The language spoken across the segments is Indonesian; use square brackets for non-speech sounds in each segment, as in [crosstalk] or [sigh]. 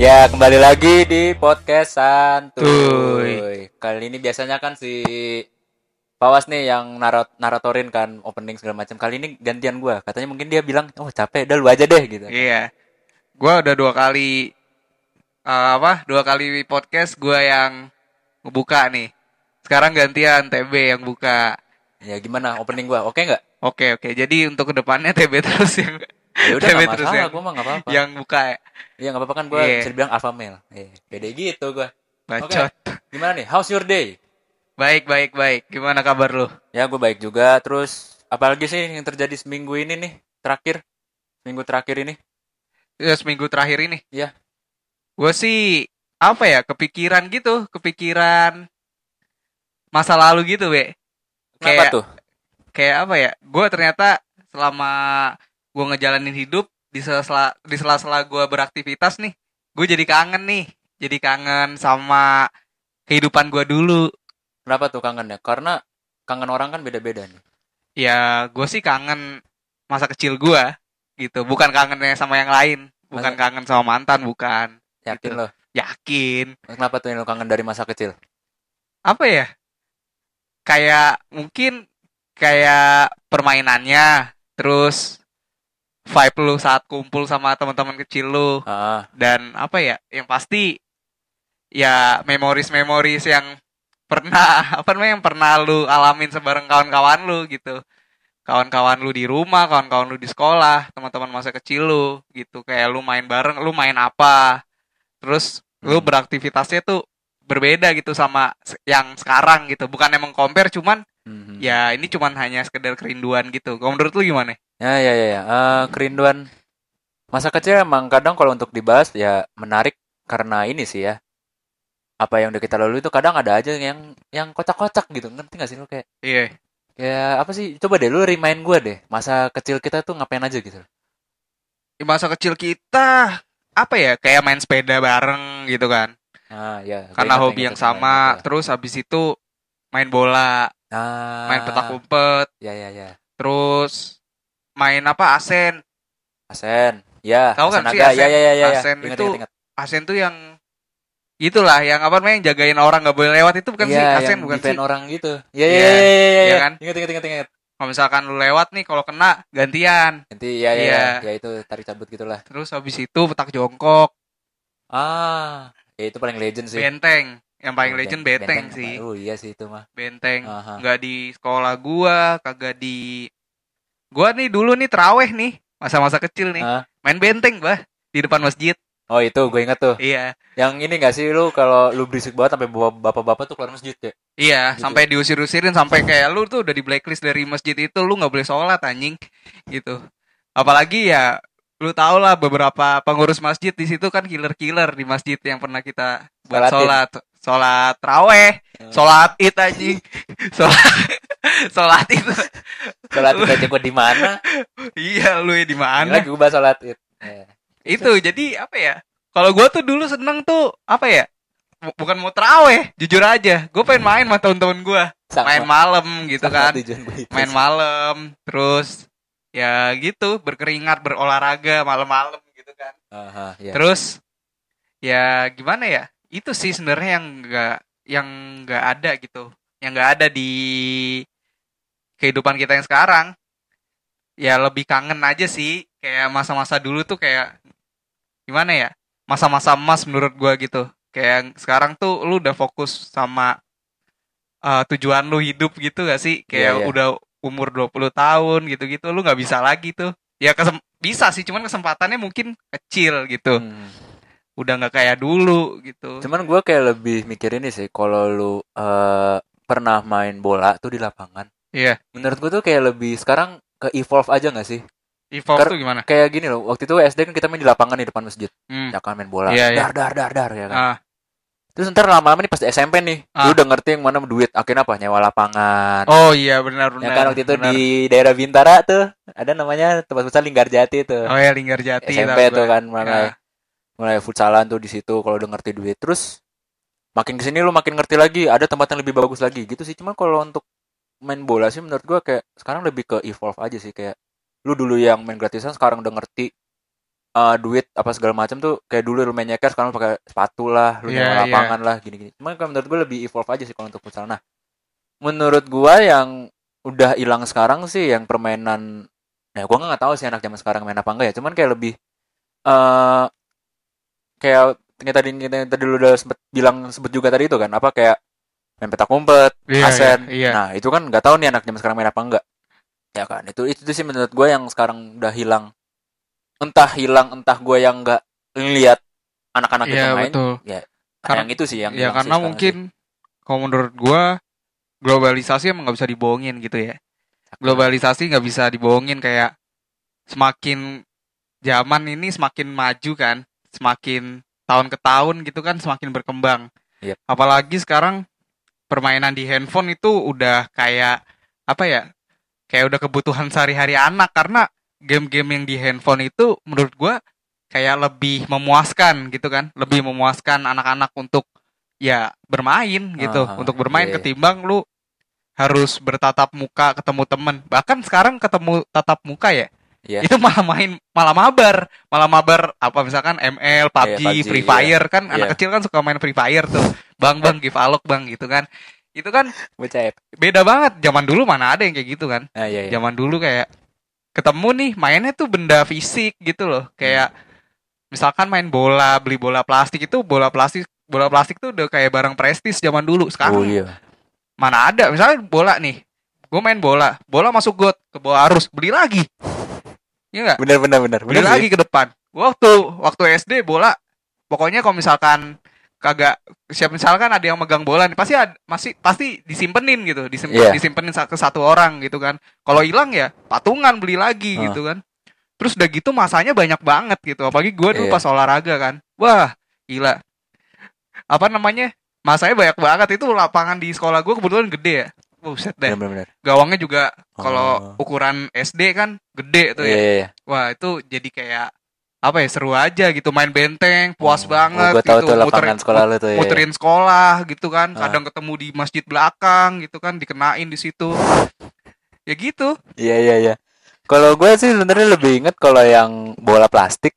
Ya, kembali lagi di podcast Santuy. Tuy. Kali ini biasanya kan si Pawas nih yang narot naratorin kan opening segala macam. Kali ini gantian gua. Katanya mungkin dia bilang, "Oh, capek, udah lu aja deh." gitu. Iya. Gua udah dua kali eh, apa? Dua kali podcast gua yang ngebuka nih. Sekarang gantian TB yang buka. Ya gimana opening gua? Oke nggak? Oke, oke. Jadi untuk ke depannya TB terus yang Ya udah TB nggak terus masalah, yang, gua mah nggak apa-apa. yang buka ya. Iya nggak apa-apa kan gua Iya. bisa dibilang alpha male. Eh, pede gitu gua. Bacot. Gimana nih? How's your day? Baik, baik, baik. Gimana kabar lu? Ya, gue baik juga. Terus apalagi sih yang terjadi seminggu ini nih? Terakhir, minggu terakhir ini? Ya, seminggu terakhir ini. Iya. Gue sih apa ya? Kepikiran gitu, kepikiran masa lalu gitu, Be. Kenapa Kayak- tuh? kayak apa ya gue ternyata selama gue ngejalanin hidup di sela di sela-sela gue beraktivitas nih gue jadi kangen nih jadi kangen sama kehidupan gue dulu Kenapa tuh kangennya? Karena kangen orang kan beda-beda nih. ya gue sih kangen masa kecil gue gitu bukan kangennya sama yang lain bukan Masa- kangen sama mantan bukan Yakin Gitu. loh. yakin Kenapa tuh yang lo kangen dari masa kecil? apa ya kayak mungkin kayak permainannya terus vibe lu saat kumpul sama teman-teman kecil lu. Ah, dan apa ya yang pasti ya memoris-memoris yang pernah [laughs] apa namanya yang pernah lu alamin sebareng kawan-kawan lu gitu. Kawan-kawan lu di rumah kawan-kawan lu di sekolah teman-teman masa kecil lu gitu. Kayak lu main bareng lu main apa. Terus lu Hmm. beraktivitasnya tuh berbeda gitu sama yang sekarang gitu. Bukan emang compare cuman mhm. ya ini cuman hanya sekedar kerinduan gitu kalau menurut lu gimana Ya, ya, ya, ya. Eh, kerinduan masa kecil emang kadang kalau untuk dibahas ya menarik karena ini sih ya. Apa yang udah kita lalui itu kadang ada aja yang yang kocak-kocak gitu. Ngerti gak sih lu kayak iya kayak apa sih? Coba deh lu remind gue deh. Masa kecil kita tuh ngapain aja gitu. di masa kecil kita apa ya kayak main sepeda bareng gitu kan Ah, ya. karena hobi yang sama ingat, terus habis itu main bola ya. Ah, main petak umpet Ya, ya, ya. terus main apa asen Asen. Ya, Tahu kan sih. Asen? Ya, ya, ya, ya. ya. Asen Ingat, itu ingat, ingat. asen tuh yang itulah yang apa namanya yang jagain orang nggak boleh lewat itu bukan sih Iya, asen yang bukan sih orang gitu. Ya, ya, Iya, ya, ya, ya, iya ya. kan? Ingat, ingat, ingat, ingat. kalau misalkan lu lewat nih kalau kena gantian Nanti ya, ya, Iya. ya, ya itu tarik cabut gitulah. terus habis itu petak jongkok Ah, ya itu paling legend sih. benteng yang paling Oh, legend ben- benteng, apa? sih Oh iya sih itu mah. benteng Aha. nggak di sekolah gua kagak di gua nih dulu nih teraweh nih masa-masa kecil nih Ah. main benteng bah di depan masjid Oh itu gue inget tuh. iya Yang ini gak sih lu kalau lu berisik banget sampai bapak-bapak tuh keluar masjid ya? iya Gitu. sampai diusir-usirin sampai kayak lu tuh udah di blacklist dari masjid itu lu nggak boleh sholat anjing gitu apalagi ya lu tau lah beberapa pengurus masjid di situ kan killer-killer di masjid yang pernah kita buat sholat sholat raweh Hmm. sholat id anjing. [laughs] Sholat sholat itu Sholat id aja gue di mana? iya lu ya di mana? Lagi gue bahas sholat id. Eh, itu jadi apa ya? Kalau gue tuh dulu seneng tuh apa ya? Bu- bukan mau teraweh jujur aja. Gue pengen main sama temen-temen gue main malam gitu sama kan. main malam terus ya gitu berkeringat berolahraga malam-malam gitu kan. Aha, ya. terus ya gimana ya itu sih sebenarnya yang enggak yang enggak ada gitu. Yang enggak ada di kehidupan kita yang sekarang. Ya lebih kangen aja sih. Kayak masa-masa dulu tuh kayak gimana ya? Masa-masa emas menurut gua gitu. Kayak sekarang tuh lu udah fokus sama eh, tujuan lu hidup gitu gak sih? Kayak Iya, iya. udah umur 20 tahun gitu-gitu lu nggak bisa lagi tuh. Ya kesem- bisa sih cuman kesempatannya mungkin kecil gitu. Hmm. Udah nggak kayak dulu gitu Cuman gue kayak lebih mikir ini sih kalau lu eh, pernah main bola tuh di lapangan. iya Menurut gue tuh kayak lebih sekarang ke evolve aja gak sih? evolve Kar- tuh gimana Kayak gini loh, waktu itu SD kan kita main di lapangan di depan masjid. Hmm. Ya kan main bola. Iya, iya. dar dar dar dar ya kan. Ah, Terus ntar lama-lama nih pas SMP nih, Ah. lu udah ngerti yang mana duit. Akhirnya apa? Nyewa lapangan. oh iya benar benar Ya kan waktu itu benar. di daerah Bintara tuh ada namanya tempat futsal Linggarjati tuh. oh ya Linggar Jati SMP tuh kan mulai Ya. Mulai futsalan tuh di situ kalau udah ngerti duit. Terus makin ke sini lu makin ngerti lagi, ada tempat yang lebih bagus lagi gitu sih. Cuman kalau untuk main bola sih menurut gua kayak sekarang lebih ke evolve aja sih kayak lu dulu yang main gratisan sekarang udah ngerti eh, duit apa segala macam tuh kayak dulu lu main nyeker sekarang pakai sepatu lah, lu Iya, nyewa iya. lapangan lah gini-gini. Cuman kalau menurut gue lebih evolve aja sih kalau untuk futsal. Nah, menurut gua yang udah hilang sekarang sih yang permainan ya gua nggak tahu sih anak zaman sekarang main apa enggak ya. Cuman kayak lebih eh kayak kita tadi kita tadi lu udah sempet bilang sebut juga tadi itu kan apa kayak main petak umpet, Iya, asen. iya, iya. Nah, itu kan nggak tahu nih anak zaman sekarang main apa enggak. Ya kan, itu itu sih menurut gue yang sekarang udah hilang. Entah hilang, entah gue yang nggak ngeliat anak-anak itu Iya main. betul. Nah, Karena- yang itu sih yang Ya sih karena sekarang mungkin kalau menurut gua globalisasi emang nggak bisa dibohongin gitu ya. sih. Globalisasi nggak bisa dibohongin kayak semakin zaman ini semakin maju kan, semakin tahun ke tahun gitu kan semakin berkembang. Yep. Apalagi sekarang permainan di handphone itu udah kayak apa ya? Kayak udah kebutuhan sehari-hari anak karena game-game yang di handphone itu menurut gua kayak lebih memuaskan gitu kan, lebih memuaskan anak-anak untuk ya bermain gitu, Aha, untuk bermain iya, iya. ketimbang lu harus bertatap muka ketemu temen. Bahkan sekarang ketemu tatap muka ya, Iya. itu malah main malah mabar, malah mabar apa misalkan ML, PUBG, PUBG, Free iya. Fire kan anak Iya. kecil kan suka main Free Fire tuh. Bang bang [laughs] give alok bang gitu kan. Itu kan Bocah beda banget. Zaman dulu mana ada yang kayak gitu kan. Ah, iya, iya. Zaman dulu kayak ketemu nih mainnya tuh benda fisik gitu loh. Kayak misalkan main bola, beli bola plastik itu bola plastik bola plastik tuh udah kayak barang prestis zaman dulu. Sekarang Oh iya. mana ada misalnya bola nih. Gue main bola, bola masuk got ke bawah arus, beli lagi. Iya nggak? Benar benar benar. beli Benar lagi ke depan. Waktu waktu SD bola pokoknya kalau misalkan kagak siap misalkan ada yang megang bola nih pasti ad- masih pasti disimpenin gitu, disimpen Iya. disimpenin ke satu orang gitu kan. Kalau hilang ya patungan beli lagi Ah. gitu kan. Terus udah gitu masanya banyak banget gitu. Apalagi gue dulu Iya. pas olahraga kan. Wah, gila. Apa namanya? Masanya banyak banget itu lapangan di sekolah gue kebetulan gede ya. Buset deh. Benar. benar. Gawangnya juga kalau Oh. ukuran SD kan gede tuh Iya ya. iya. iya. Wah itu jadi kayak apa ya seru aja gitu main benteng puas banget gue tahu gitu tuh muterin, sekolah lu tuh ya. muterin sekolah gitu kan Ah. kadang ketemu di masjid belakang gitu kan dikenain di situ ya gitu Iya iya iya. Kalau gue sih sebenarnya lebih inget kalau yang bola plastik.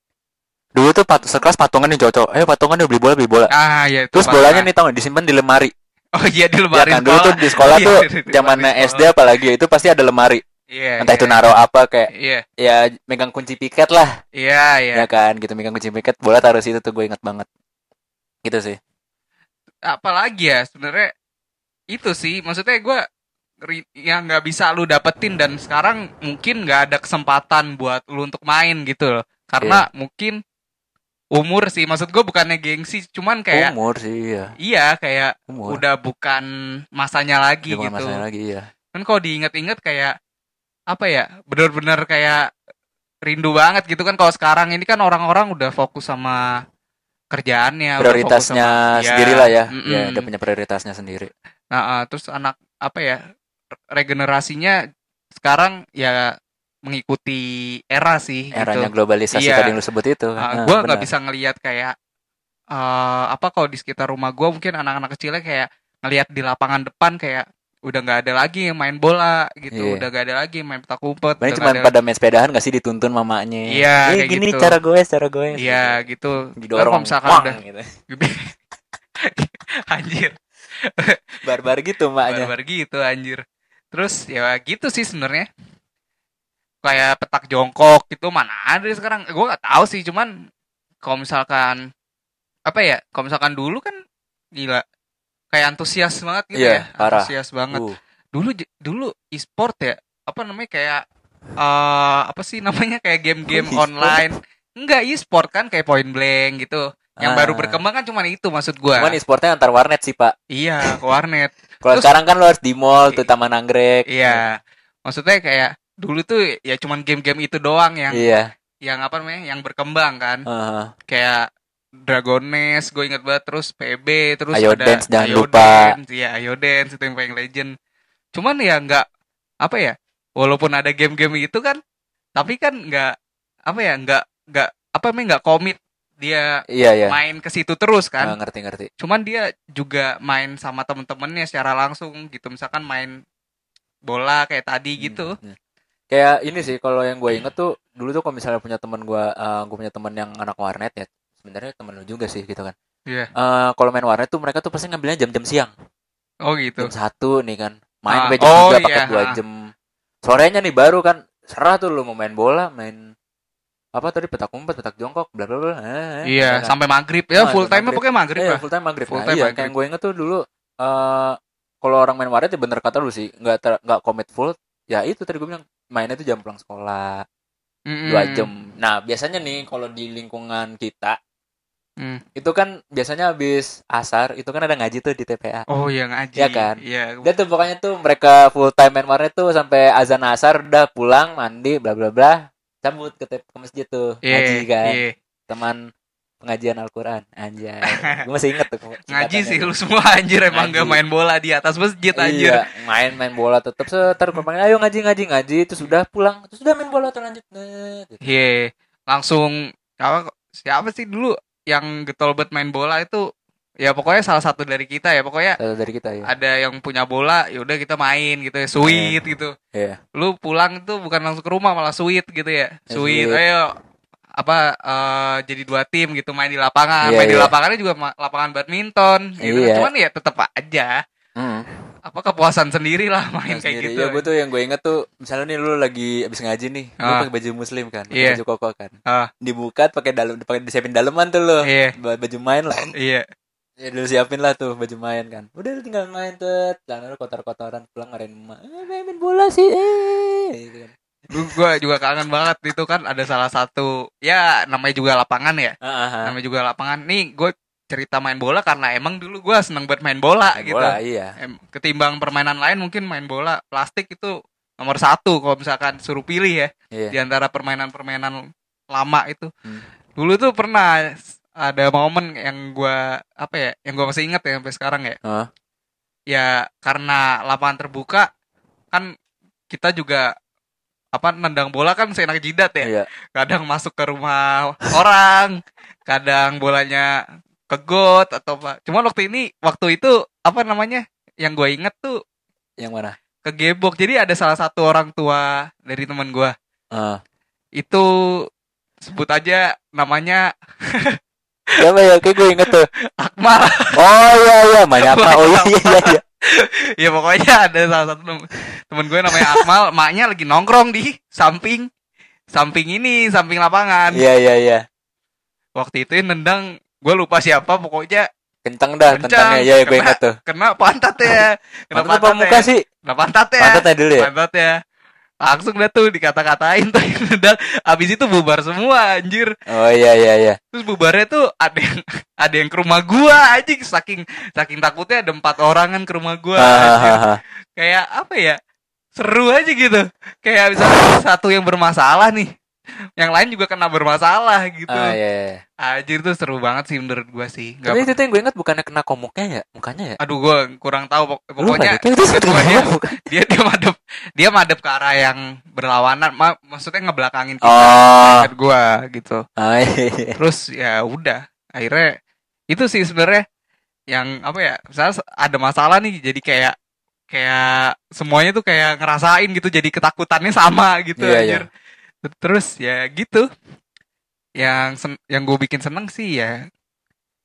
Dulu tuh pat sekelas patungan nih cocok. Ayo patungan nih beli bola beli bola. ah ya itu Terus bolanya nih tau gak disimpan di lemari. Oh iya di Ya lemari kan dulu tuh di sekolah Iya, tuh zamannya sekolah. SD apalagi itu pasti ada lemari. iya Entah iya, itu naro apa kayak iya ya megang kunci piket lah. iya iya Ya kan gitu megang kunci piket bola taruh situ tuh gue inget banget. Gitu sih. apalagi ya sebenarnya itu sih maksudnya gue yang nggak bisa lu dapetin dan sekarang mungkin nggak ada kesempatan buat lu untuk main gitu loh karena Iya. mungkin umur sih maksud gue bukannya gengsi cuman kayak Umur sih iya. iya kayak Umur. udah bukan masanya lagi Udah bukan gitu masalah lagi ya. kan kalau diinget-inget kayak apa ya bener-bener kayak rindu banget gitu kan kalau sekarang ini kan orang-orang udah fokus sama kerjaannya Prioritasnya sama- Iya, sendiri lah ya. mm-mm. Ya udah punya prioritasnya sendiri. Nah, ah, terus anak apa ya regenerasinya sekarang ya mengikuti era sih Eranya gitu. globalisasi Iya. tadi yang lu sebut itu. Ah, Nah, gua nggak bisa ngelihat kayak eh apa kalau di sekitar rumah gua mungkin anak-anak kecilnya kayak ngelihat di lapangan depan kayak udah nggak ada lagi yang main bola gitu, Iya. udah nggak ada lagi yang main petak umpet. Udah cuma nggak ada- pada main sepedahan gak sih dituntun mamanya. Iya, Eh, kayak gini gitu. cara gue, cara gue. Iya gitu. Kan Didorong. kalau misalkan wang, udah gitu. [laughs] anjir, Barbar gitu maknya. barbar gitu anjir. Terus ya gitu sih sebenarnya. Kayak petak jongkok itu mana ada sekarang? Gue nggak tahu sih, cuman kalau misalkan apa ya? Kalau misalkan dulu kan gila kayak antusias banget gitu Iya, ya, parah. antusias banget. Uh, Dulu dulu e-sport ya, apa namanya kayak eh apa sih namanya kayak game-game E-sport? online. Enggak e-sport kan kayak point blank gitu. Yang Ah. baru berkembang kan cuman itu maksud gua. Cuman e-sportnya antar warnet sih, Pak. Iya, ke warnet. Kalau Terus- sekarang kan lo harus di mall tuh Taman Anggrek. Iya. Maksudnya kayak dulu tuh ya cuman game-game itu doang yang Iya. yang apa namanya? yang berkembang kan. Heeh. Kayak Dragon Nest, gue inget banget terus PB, terus Ayo ada Dance, jangan Ayo lupa. Dance, Iya, Ayo Dance itu yang paling legend. Cuman ya nggak apa ya? Walaupun ada game-game itu kan, tapi kan nggak apa ya? nggak nggak apa namanya nggak komit dia Iya, iya. main ke situ terus kan. ngerti, ngerti. Cuman dia juga main sama temen-temennya secara langsung gitu. Misalkan main bola kayak tadi gitu. Hmm. Kayak ini sih kalau yang gue inget tuh dulu tuh kalau misalnya punya teman gue uh, gue punya teman yang anak warnet ya sebenarnya temen lu juga sih gitu kan Iya. Eh, kalau main warnet tuh mereka tuh pasti ngambilnya jam-jam siang Oh gitu. jam satu nih kan main Ah, sampai jam oh iya, pakai dua jam sorenya nih baru kan serah tuh lu mau main bola main apa tadi petak umpet petak jongkok bla bla bla eh, Iya, kan. sampai maghrib ya Ah, full time pokoknya maghrib lah. full time maghrib. Full Nah, time iya, maghrib. kayak gue inget tuh dulu eh kalau orang main warnet ya bener kata lu sih, nggak nggak komit full. Ya itu tadi gue bilang mainnya tuh jam pulang sekolah Mm-mm. dua jam. Nah biasanya nih kalau di lingkungan kita Hmm. itu kan biasanya habis asar itu kan ada ngaji tuh di TPA. Oh iya ngaji. Iya kan? Iya. Dia tuh pokoknya tuh mereka full time main warnet tuh sampai azan asar udah pulang mandi bla bla bla cabut ke, ke masjid tuh Iya, ngaji kan iya. teman pengajian Al-Quran anjay gue masih inget tuh [laughs] Ngaji sih lu semua anjir emang Ngaji. gak main bola di atas masjid anjir. Iya, main main bola tetap seter panggil ayo ngaji ngaji ngaji itu sudah pulang terus sudah main bola terlanjut nah, gitu. Iya. Langsung apa siapa sih dulu yang getol bet main bola itu ya pokoknya salah satu dari kita ya pokoknya Satu dari kita ya. ada yang punya bola ya udah kita main gitu ya sweet gitu Iya. lu pulang tuh bukan langsung ke rumah malah sweet gitu ya Ya, sweet sweet. ayo apa eh, jadi dua tim gitu main di lapangan Iya, main di iya. lapangannya juga lapangan badminton gitu Iya. cuman ya tetap aja Hmm. apa kepuasan sendiri lah main Nah, kayak sendiri. gitu Ya gue tuh yang gue inget tuh misalnya nih lu lagi abis ngaji nih, lu Ah. pakai baju muslim kan, Iya. baju koko kan. Ah. Dibuka pakai dalam pakai disiapin daleman tuh lu. Iya. Ba- Baju main lah. iya Ya dulu siapin lah tuh baju main kan. Udah lu tinggal main tuh. Celana lu kotor-kotoran pulang ngarahin emak. Eh, main, main bola sih. Eh. Gitu kan. Gue juga kangen banget itu kan ada salah satu ya namanya juga lapangan ya Ah, ah, ah. namanya juga lapangan nih gue cerita main bola karena emang dulu gue seneng buat main bola Main gitu bola, iya. Ketimbang permainan lain mungkin main bola plastik itu nomor satu kalau misalkan suruh pilih ya Iya. di antara permainan-permainan lama itu Hmm. dulu tuh pernah ada momen yang gua apa ya yang gua masih inget ya sampai sekarang ya Hah? ya karena lapangan terbuka kan kita juga apa nendang bola kan seenak jidat ya Iya. kadang masuk ke rumah orang kadang bolanya ke got atau apa cuma waktu ini waktu itu apa namanya yang gue inget tuh Yang mana? kegebok jadi ada salah satu orang tua dari teman gua Ah. itu sebut aja namanya Siapa ya? Kayak gue inget tuh. [laughs] Akmal Oh iya iya, Manyapa. [laughs] Oh iya iya iya. [laughs] ya pokoknya ada salah satu tem- temen gue namanya Akmal maknya lagi nongkrong di samping samping ini samping lapangan Iya iya iya. waktu itu nendang gue lupa siapa pokoknya Kencang dah Kencang, tentangnya. Iya iya, gue inget tuh. kena pantat ya kena Pantat apa muka sih? kena pantat ya dulu ya. pantat ya langsung dah tuh dikata-katain tuh [laughs] nendang abis itu bubar semua anjir Oh iya iya iya. Terus bubarnya tuh ada yang [laughs] ada yang ke rumah gua aja saking saking takutnya ada empat orang kan ke rumah gua. Hahaha. Kayak apa ya? Seru aja gitu. Kayak misalnya satu yang bermasalah nih. Yang lain juga kena bermasalah gitu. Ah iya. iya. Anjir tuh seru banget sih menurut gua sih. Nggak Tapi itu tuh yang gue inget bukannya kena komuknya ya, mukanya ya. Aduh gua kurang tahu pok- pokoknya itu pokoknya komuk. dia dia madep dia madep ke arah yang berlawanan ma- maksudnya ngebelakangin kita Oh. Gua gitu. Ah iya. iya. terus ya udah akhirnya itu sih sebenarnya yang apa ya misalnya ada masalah nih jadi kayak kayak semuanya tuh kayak ngerasain gitu jadi ketakutannya sama gitu Iya, anjir. Terus ya gitu yang yang gue bikin seneng sih ya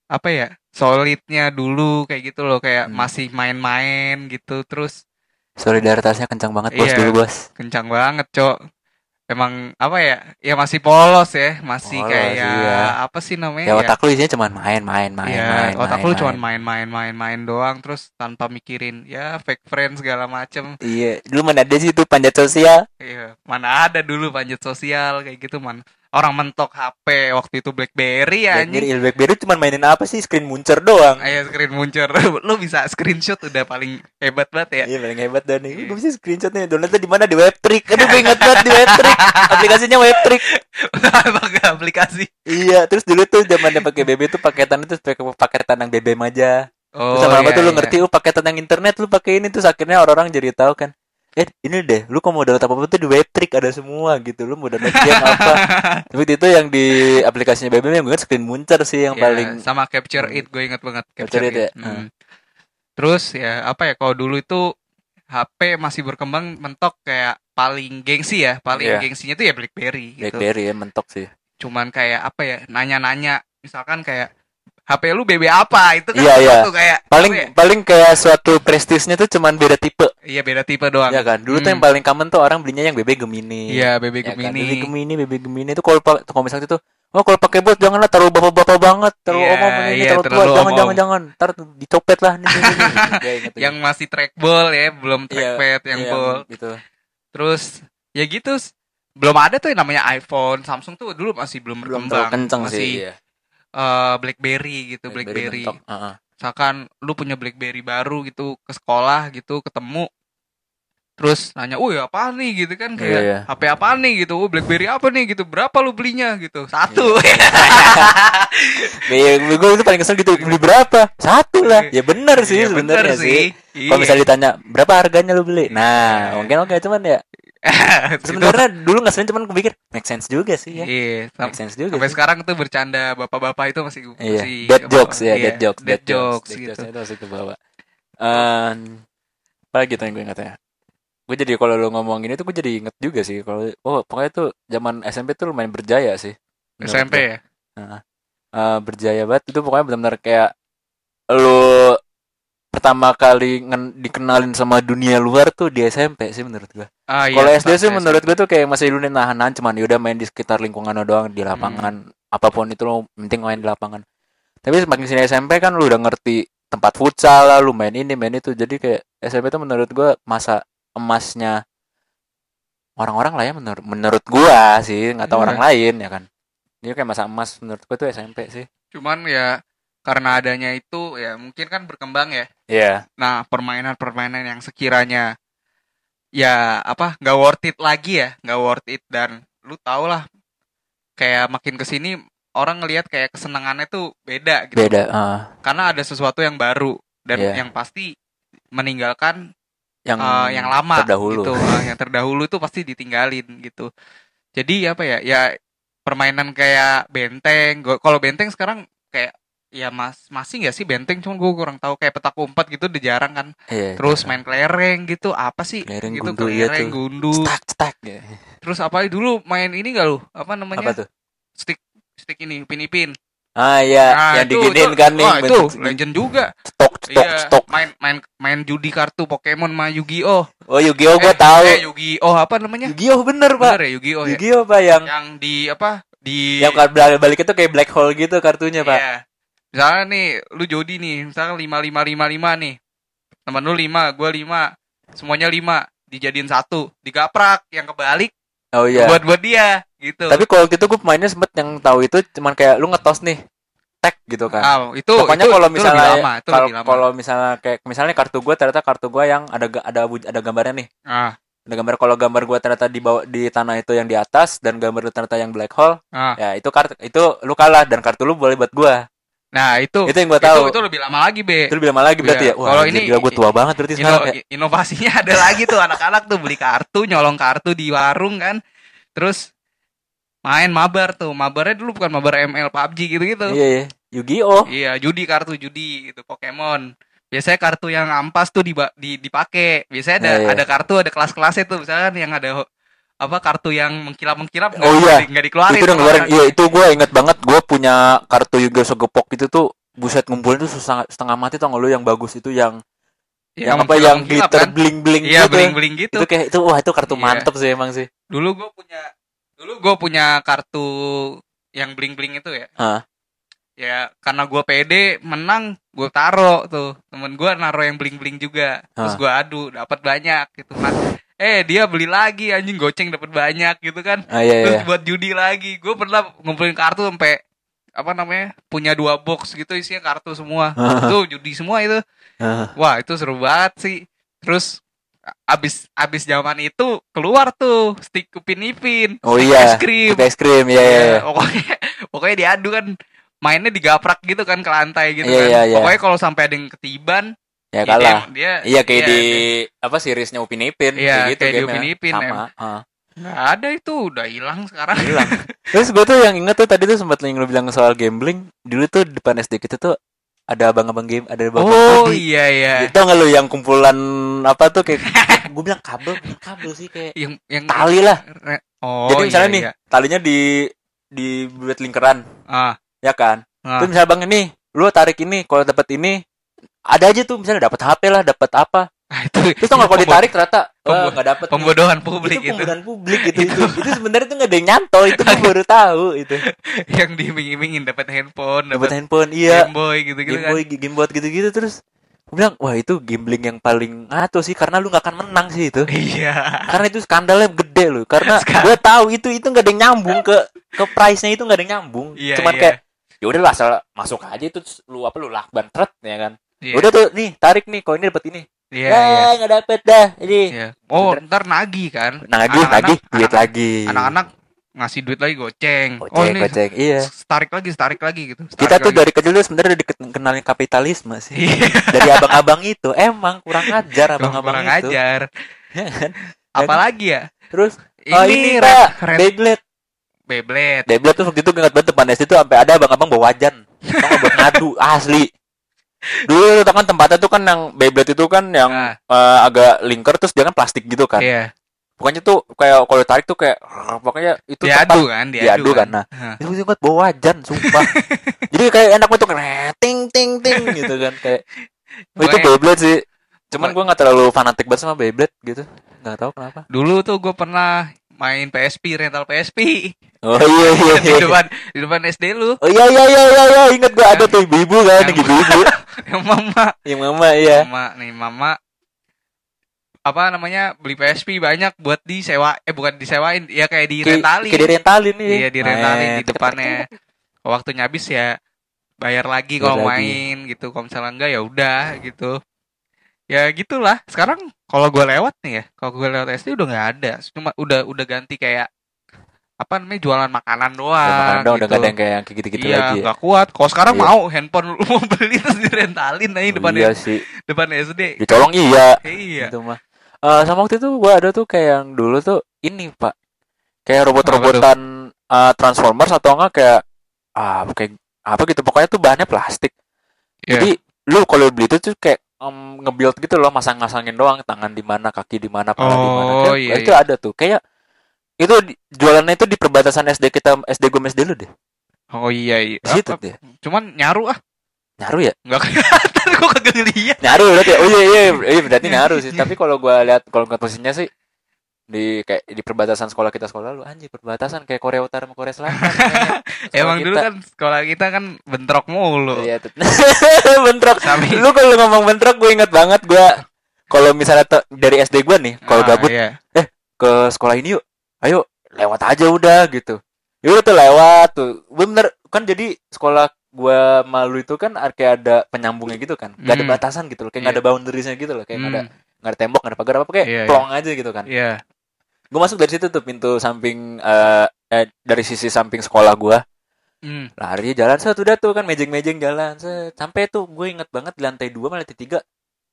apa ya solidnya dulu kayak gitu loh kayak Hmm. masih main-main gitu terus Solidaritasnya kencang banget bos Iya. dulu bos. kencang banget cok emang apa ya ya masih polos ya masih Polos, kayak iya. apa sih namanya Ya otak lu isinya cuma main main main Iya, main. otak main, lu main. cuma main-main main-main doang terus tanpa mikirin ya fake friend segala macem. Iya, dulu mana ada sih itu panjat sosial. Iya, mana ada dulu panjat sosial kayak gitu man. Orang mentok HP waktu itu BlackBerry ya Blackberry, anjing. il Blackberry cuma mainin apa sih? Screen muncer doang. Ayo screen muncul. [laughs] lu bisa screenshot udah paling hebat banget ya. Iya paling hebat dan nih. Iya. Gue bisa screenshotnya. Downloadnya di mana di Webtrick. Aduh gue inget banget di Webtrick. [laughs] Aplikasinya Webtrick. Pakai aplikasi. Iya, terus dulu tuh zamannya pakai BB tuh paketan itu pakai paketan yang BBM aja. Oh, Terus lama-lama iya, tuh lu iya. ngerti, oh paketan yang internet lu pakai ini terus akhirnya orang-orang jadi tahu kan. Eh, ini deh, lu kalau mau download apa-apa tuh di Webtrick ada semua gitu. Lu mau download game apa. [laughs] Tapi itu yang di aplikasinya BBM yang gue ingat screen muncer sih yang Iya, paling sama capture Hmm. it gue inget banget Capture It ya? Hmm. Terus ya apa ya kalau dulu itu HP masih berkembang mentok kayak paling gengsi ya paling Iya. gengsinya tuh ya BlackBerry gitu BlackBerry ya mentok sih. cuman kayak apa ya nanya-nanya misalkan kayak HP lu BB apa itu kan Iya, iya. kayak Paling ya? paling kayak suatu prestisnya tuh cuman beda tipe. iya beda tipe doang Ya kan? Dulu tuh Hmm. yang paling common tuh orang belinya yang BB Gemini. iya BB Ya kan? Gemini BB Gemini, BB Gemini itu kalau kalau misalnya itu Oh kalau pakai bot janganlah terlalu bapak-bapak banget, terlalu Iya, omong ini iya, terlalu tua, terlalu jangan om-om. jangan jangan, ntar dicopet lah nih. nih, [laughs] inget tuh. yang masih trackball ya belum Iya, trackpad yang iya, ball gitu. terus ya gitu belum ada tuh yang namanya iPhone Samsung tuh dulu masih belum Belum berkembang terlalu kenceng masih sih. Iya. Eh, BlackBerry gitu BlackBerry. Heeh. misalkan lu punya BlackBerry baru gitu ke sekolah gitu ketemu terus nanya, "Wih, apa nih?" gitu kan kayak Iya, iya. HP apa nih gitu. "Oh, BlackBerry apa nih?" gitu. "Berapa lu belinya?" gitu. Satu. [laughs] Kayak gue itu paling kesel gitu beli berapa? Satu lah. Ya benar sih Iya, bener sebenarnya sih. Iya. Kalau misalnya ditanya berapa harganya lu beli, nah mungkin oke cuman ya [laughs] sebenarnya dulu nggak sering cuman gue pikir make sense juga sih ya. Iya, Make sense juga. sampai sih. sekarang tuh bercanda bapak-bapak itu masih Iya, masih dead jokes ya, iya, dead jokes, dead jokes dead gitu. jokes itu masih ke bawah. Ehm, apa lagi tuh yang gue ingat ya? Gue jadi kalau lu ngomong gini tuh gue jadi inget juga sih kalau oh pokoknya tuh zaman SMP tuh lumayan berjaya sih. SMP ya. Eh, berjaya banget itu pokoknya benar-benar kayak lu pertama kali dikenalin sama dunia luar tuh di SMP sih menurut gue. Ah, iya, Kalau SD sih menurut gue tuh kayak masih dulu nahan-nahan cuman yaudah main di sekitar lingkungan doang di lapangan Hmm. apa pun itu lo penting main di lapangan. Tapi semakin sini SMP kan lu udah ngerti tempat futsal lah, lu main ini main itu. Jadi kayak SMP tuh menurut gue masa emasnya orang-orang lah ya menurut menurut gua sih nggak tahu Iya. orang lain ya kan. Dia kayak masa emas menurut gue tuh SMP sih. Cuman ya karena adanya itu ya mungkin kan berkembang ya. Iya. Nah, permainan-permainan yang sekiranya ya apa nggak worth it lagi ya, nggak worth it dan lu tau lah kayak makin ke sini orang ngelihat kayak kesenangannya tuh beda gitu. Beda. ah. Karena ada sesuatu yang baru dan Iya. yang pasti meninggalkan yang eh, yang lama terdahulu. gitu. Eh, yang terdahulu itu pasti ditinggalin gitu. Jadi apa ya? Ya permainan kayak benteng. Kalau benteng sekarang kayak ya mas masih nggak sih benteng cuman gue kurang tahu kayak petak umpet gitu udah jarang kan Iya, terus iya. main kelereng gitu apa sih Kelereng, gitu gundu, iya kelereng tuh. gundu Cetak, cetak. ya. terus apa dulu main ini gak lu apa namanya Apa tuh? stick stick ini upin ipin Ah iya, Nah, yang itu- kan nih. wah, itu legend juga stok, stok, iya stok. main main main judi kartu Pokemon sama Yu-Gi-Oh Oh Yu-Gi-Oh gue Eh, tahu. eh, Yu-Gi-Oh apa namanya Yu-Gi-Oh bener pak. bener ya Yu-Gi-Oh ya Yu-Gi-Oh pak yang yang di apa di yang balik balik itu kayak black hole gitu kartunya pak. Iya. Misalnya nih, lu jodi nih, misalnya lima lima lima lima nih, teman lu lima, gue lima, semuanya lima, dijadiin satu, digaprak, yang kebalik Oh iya. buat buat dia, gitu. Tapi kalau gitu gue pemainnya sempet yang tahu itu cuman kayak lu ngetos nih, tag gitu kan. Ah, itu Pokoknya kalau misalnya kalau misalnya kayak misalnya kartu gue ternyata kartu gue yang ada ada ada gambarnya nih. ah, Ada gambar kalau gambar gue ternyata di bawah di tanah itu yang di atas dan gambar lu ternyata yang black hole, ah. ya itu kartu itu lu kalah dan kartu lu boleh buat gue. Nah, itu Itu yang gue itu, tahu. itu lebih lama lagi, Be. Itu lebih lama lagi berarti Iya. ya. Wah, Kalau ini- gue tua banget berarti Ino- sekarang ya. inovasinya ada [laughs] lagi tuh anak-anak tuh beli kartu, nyolong kartu di warung kan. Terus main mabar tuh. Mabarnya dulu bukan mabar ML PUBG gitu-gitu. Iya, iya. Yu-Gi-Oh. Iya, judi kartu judi gitu Pokemon. Biasanya kartu yang ampas tuh diba- di dipakai. Biasanya ada Iya, iya. ada kartu ada kelas-kelasnya tuh misalkan yang ada apa kartu yang mengkilap-mengkilap Oh, iya. nggak dikeluarin. itu udah ngeluarin iya itu gue inget banget gue punya kartu Yu-Gi-Oh Sogepok itu tuh buset ngumpulin tuh susah setengah mati tau gak lu yang bagus itu yang Yang yang apa yang glitter kan? bling bling Iya, bling-bling gitu. itu kayak itu wah itu kartu Iya. mantep sih emang sih Dulu gue punya dulu gue punya kartu yang bling-bling itu ya. Hah? Ya karena gue pede menang gue taro tuh temen gue naro yang bling-bling juga terus Hah. gue adu dapat banyak gitu nah eh dia beli lagi anjing goceng dapat banyak gitu kan. Ah iya terus iya. buat judi lagi. Gue pernah ngumpulin kartu sampai apa namanya punya dua box gitu isinya kartu semua. Itu judi semua itu. Ah, wah itu seru banget sih. Terus abis abis zaman itu keluar tuh stick upin ipin. Oh iya. Es krim es krim iya iya iya. pokoknya [laughs] pokoknya diadu kan. Mainnya digaprak gitu kan ke lantai gitu Iya, kan. iya, iya. pokoknya kalau sampai ada yang ketiban ya ya kalah dia, dia iya kayak iya, di apa seriesnya Upin Ipin Iya, gitu kayak di gamenya. Upin Ipin, sama nggak ada itu udah hilang sekarang hilang [laughs] terus gue tuh yang inget tuh tadi tuh sempat yang lu bilang soal gambling dulu tuh depan SD kita tuh ada abang-abang game ada abang Oh iya iya. Itu nggak lu yang kumpulan apa tuh kayak [laughs] gue bilang kabel bukan kabel sih kayak Yang yang tali lah. Re- Oh Jadi misalnya iya, nih iya. talinya di di buat lingkaran Ah, ya kan. ah. Terus misalnya bang ini lu tarik ini kalau dapat ini ada aja tuh misalnya dapat HP lah dapat apa. Ah, itu Terus tau nggak kalau ditarik ternyata pembo- nggak dapat. pembodohan publik itu itu pembodohan publik gitu itu. itu sebenarnya tuh nggak ada yang nyantol itu gue [laughs] baru tahu itu. yang diiming-imingin dapat handphone, Dapat handphone iya. Game Boy gitu-gitu Game kan. Boy, game buat gitu-gitu terus gue bilang wah itu gambling yang paling ngaco sih karena lu nggak akan menang sih itu Iya. karena itu skandalnya gede loh karena [laughs] gue tahu itu itu nggak ada yang nyambung ke ke price nya itu nggak ada yang nyambung Iya, cuman iya. kayak ya udah lah asal masuk aja itu lu apa lu lakban tret ya kan Iya. udah tuh nih tarik nih ini dapat ini Iya, eh iya. nggak dapet dah ini Iya. Oh, ntar nagih kan. nagih Anak-anak- nagih duit anak- lagi Anak-anak ngasih duit lagi goceng. oh, goceng ini goceng iya tarik lagi, tarik lagi gitu. kita Tarik tuh lagi. dari kecil tuh sebenarnya udah dikenalin kapitalisme sih Iya, dari abang-abang itu emang kurang ajar abang-abang kurang itu ajar. Ya kan? [laughs] Apalagi ya? terus Ini, oh, ini pak red Beyblade Beyblade. Beyblade tuh waktu itu ingat banget depan SD tuh sampai ada abang-abang bawa wajan nggak, buat ngadu asli dulu tuh kan tempatnya tuh kan yang Beyblade itu kan yang Nah, eh, agak lingkar terus dia kan plastik gitu kan. Iya. pokoknya tuh kayak kalau tarik tuh kayak pokoknya itu Diadu kan, diadu diadu, kan. nah Hah. itu bawa wajan sumpah. [laughs] Jadi kayak enak banget tuh ting ting ting gitu kan kayak. Oh, itu Beyblade sih. Cuman gue nggak terlalu fanatik banget sama Beyblade gitu. Nggak tahu kenapa. Dulu tuh gue pernah main PSP, rental PSP. oh iya iya [laughs] di iya. depan di depan SD lu. oh iya iya iya iya, iya. ingat gue ada tuh ibu-ibu kan ibu-ibu [laughs] [laughs] Yang mama, yang mama iya. Mama nih mama. Apa namanya beli PSP banyak buat disewa eh bukan disewain ya kayak di rentalin kayak direntalin nih iya di rentalin di depannya waktunya habis ya bayar lagi kalau main gitu. Kalau misalnya enggak ya udah gitu. Ya gitulah. Sekarang kalau gue lewat nih ya kalau gue lewat SD udah nggak ada. Cuma udah udah ganti kayak apa namanya jualan makanan doang Udah makan dong, udah gitu. gak ada yang kayak yang gitu-gitu iya lagi ya. nggak kuat. Kalau sekarang Iya. mau handphone lu [laughs] mau beli terus direntalin aja depan iya sih. Depan SD dicolong iya. Iya. Itu mah. Eh, sama waktu itu gua ada tuh kayak yang dulu tuh ini pak. Kayak robot-robotan eh, Transformers atau enggak kayak ah kayak apa gitu. Pokoknya tuh bahannya plastik. Iya. jadi lu kalau beli itu tuh kayak em, nge-build gitu loh masang-masangin doang tangan di mana kaki di mana pala di mana. Oh, iya, itu iya. ada tuh. Kayak itu jualannya itu di perbatasan SD kita SD gue SD lu deh. Oh iya iya. Di situ deh. Cuman nyaru ah. Nyaru ya? Nggak [laughs] kelihatan kok kagak ngeliat. Nyaru berarti oh iya iya iya berarti nyaru sih. tapi kalau gua lihat kalau ngeliat posisinya sih di kayak di perbatasan sekolah kita sekolah lu anjir perbatasan kayak Korea Utara sama Korea Selatan. [laughs] Sekolah Emang dulu kita. kan sekolah kita kan bentrok mulu. iya [laughs] bentrok. Sampai- lu kalau ngomong bentrok gue inget banget gua kalau misalnya dari SD gua nih kalau Ah, gabut iya. ke sekolah ini yuk ayo lewat aja udah gitu ya udah tuh lewat tuh bener kan jadi sekolah gua malu itu kan kayak ada penyambungnya gitu kan gak ada Hmm. batasan gitu loh kayak gak Iya. ada boundariesnya gitu loh kayak nggak ada Hmm, nggak ada tembok nggak ada pagar apa kayak Iya, iya. plong aja gitu kan Iya. gue masuk dari situ tuh pintu samping eh, eh, dari sisi samping sekolah gua Hmm. lari jalan set udah tuh kan mejeng-mejeng jalan set sampai tuh gue inget banget di lantai dua malah lantai tiga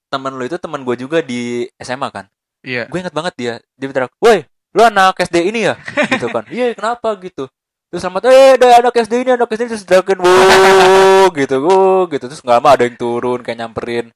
teman lu itu teman gue juga di SMA kan Iya. gue inget banget dia dia bilang woi lu anak SD ini ya gitu kan iya kenapa gitu terus selamat eh ada anak SD ini anak SD ini terus wow gitu wow gitu terus nggak lama ada yang turun kayak nyamperin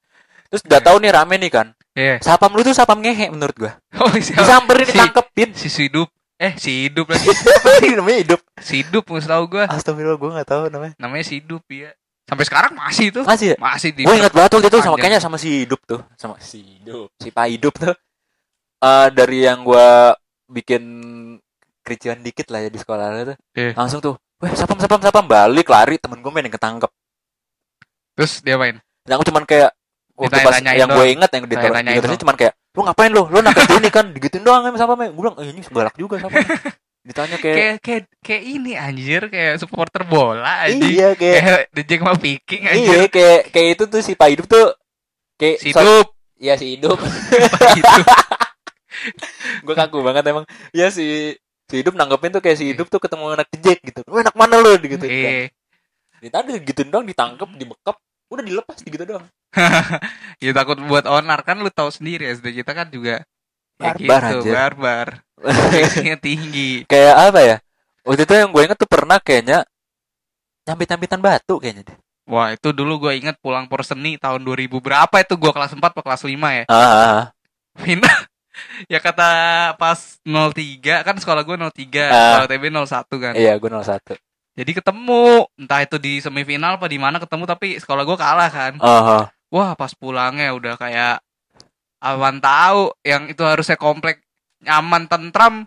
terus udah tahu nih rame nih kan Iya. sapam lu tuh sapam ngehe menurut gua Oh, siapa? disamperin Si- ditangkepin Si hidup. Eh, si hidup lagi. [laughs] apa sih namanya hidup Si hidup nggak tahu gua. Astagfirullah gue gak tahu namanya Namanya si hidup ya. Sampai sekarang masih itu. Masih ya? Masih di Gue ingat banget waktu itu sama kayaknya sama si hidup tuh Sama si hidup Si Pak hidup tuh Eh Dari yang gue bikin kericuan dikit lah ya di sekolah tuh Iya. Langsung tuh Weh sapam sapam sapam balik lari temen gue main yang ketangkep Terus dia main. Yang cuman kayak Waktu pas yang gue inget yang di Tanya-tanyain terusnya doang. cuman kayak Lu ngapain lu? Lu nakes ini kan Digituin doang emang sapamnya Gue bilang eh, ini sebalak juga sapamnya [laughs] Ditanya kayak Kayak kayak kayak ini anjir kayak supporter bola anjing. Iya kayak Kayak [laughs] The Jack sama Viking anjir. Iya kayak kayak itu tuh si Pak hidup tuh Kayak Si so- hidup Iya si hidup [laughs] hidup. Gue kaku banget emang. Ya si si hidup nanggepin tuh kayak si hidup tuh ketemu anak Jack gitu. Lu anak mana lu? Gitu. Kan Iya. ditanya gitu doang ditangkep dibekap udah dilepas gitu doang. [laughs] Ya takut buat onar. Kan lu tahu sendiri SD kita kan juga ya Barbar, gitu, anjir. barbar. [laughs] Tinggi. Kayak apa ya? Waktu itu yang gue inget tuh pernah kayaknya nyambit nyambitan batu kayaknya deh. Wah itu dulu gue inget pulang porseni tahun 2000 berapa itu? Gue kelas 4 atau kelas 5 ya. Ah, ah, ah. Final ya kata pas 03 kan sekolah gue 03, Ah. kalau TB 01 kan. Iya, gue 01. Jadi ketemu entah itu di semifinal apa di mana ketemu tapi sekolah gue kalah kan. Ah, ah. Wah pas pulangnya udah kayak awan tahu yang itu harusnya komplek nyaman tentram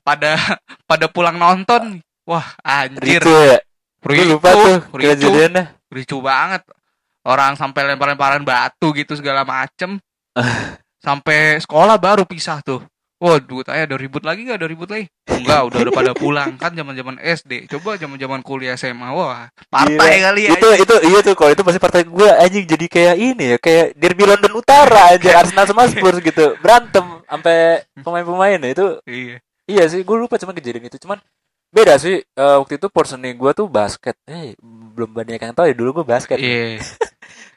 pada [laughs] pada pulang nonton. Wah anjir. Ricu ya? Ricu, lupa tuh ricu, ricu banget. Orang sampai lempar-lemparan batu gitu segala macem. [laughs] sampai sekolah baru pisah tuh. Waduh, tanya ada ribut lagi nggak? Ada ribut lagi? Enggak, udah udah pada pulang kan zaman-zaman SD. Coba zaman-zaman kuliah SMA, wah partai Gila. kali ya. Itu itu iya tuh kalau itu pasti partai gue anjing jadi kayak ini ya, kayak derby London Utara aja Arsenal sama Spurs gitu. Berantem sampai pemain-pemainnya itu Iya. iya sih gue lupa cuma kejadian itu cuman beda sih eh, waktu itu porsinya gue tuh basket. Eh belum banyak yang tahu ya dulu gue basket. Iya.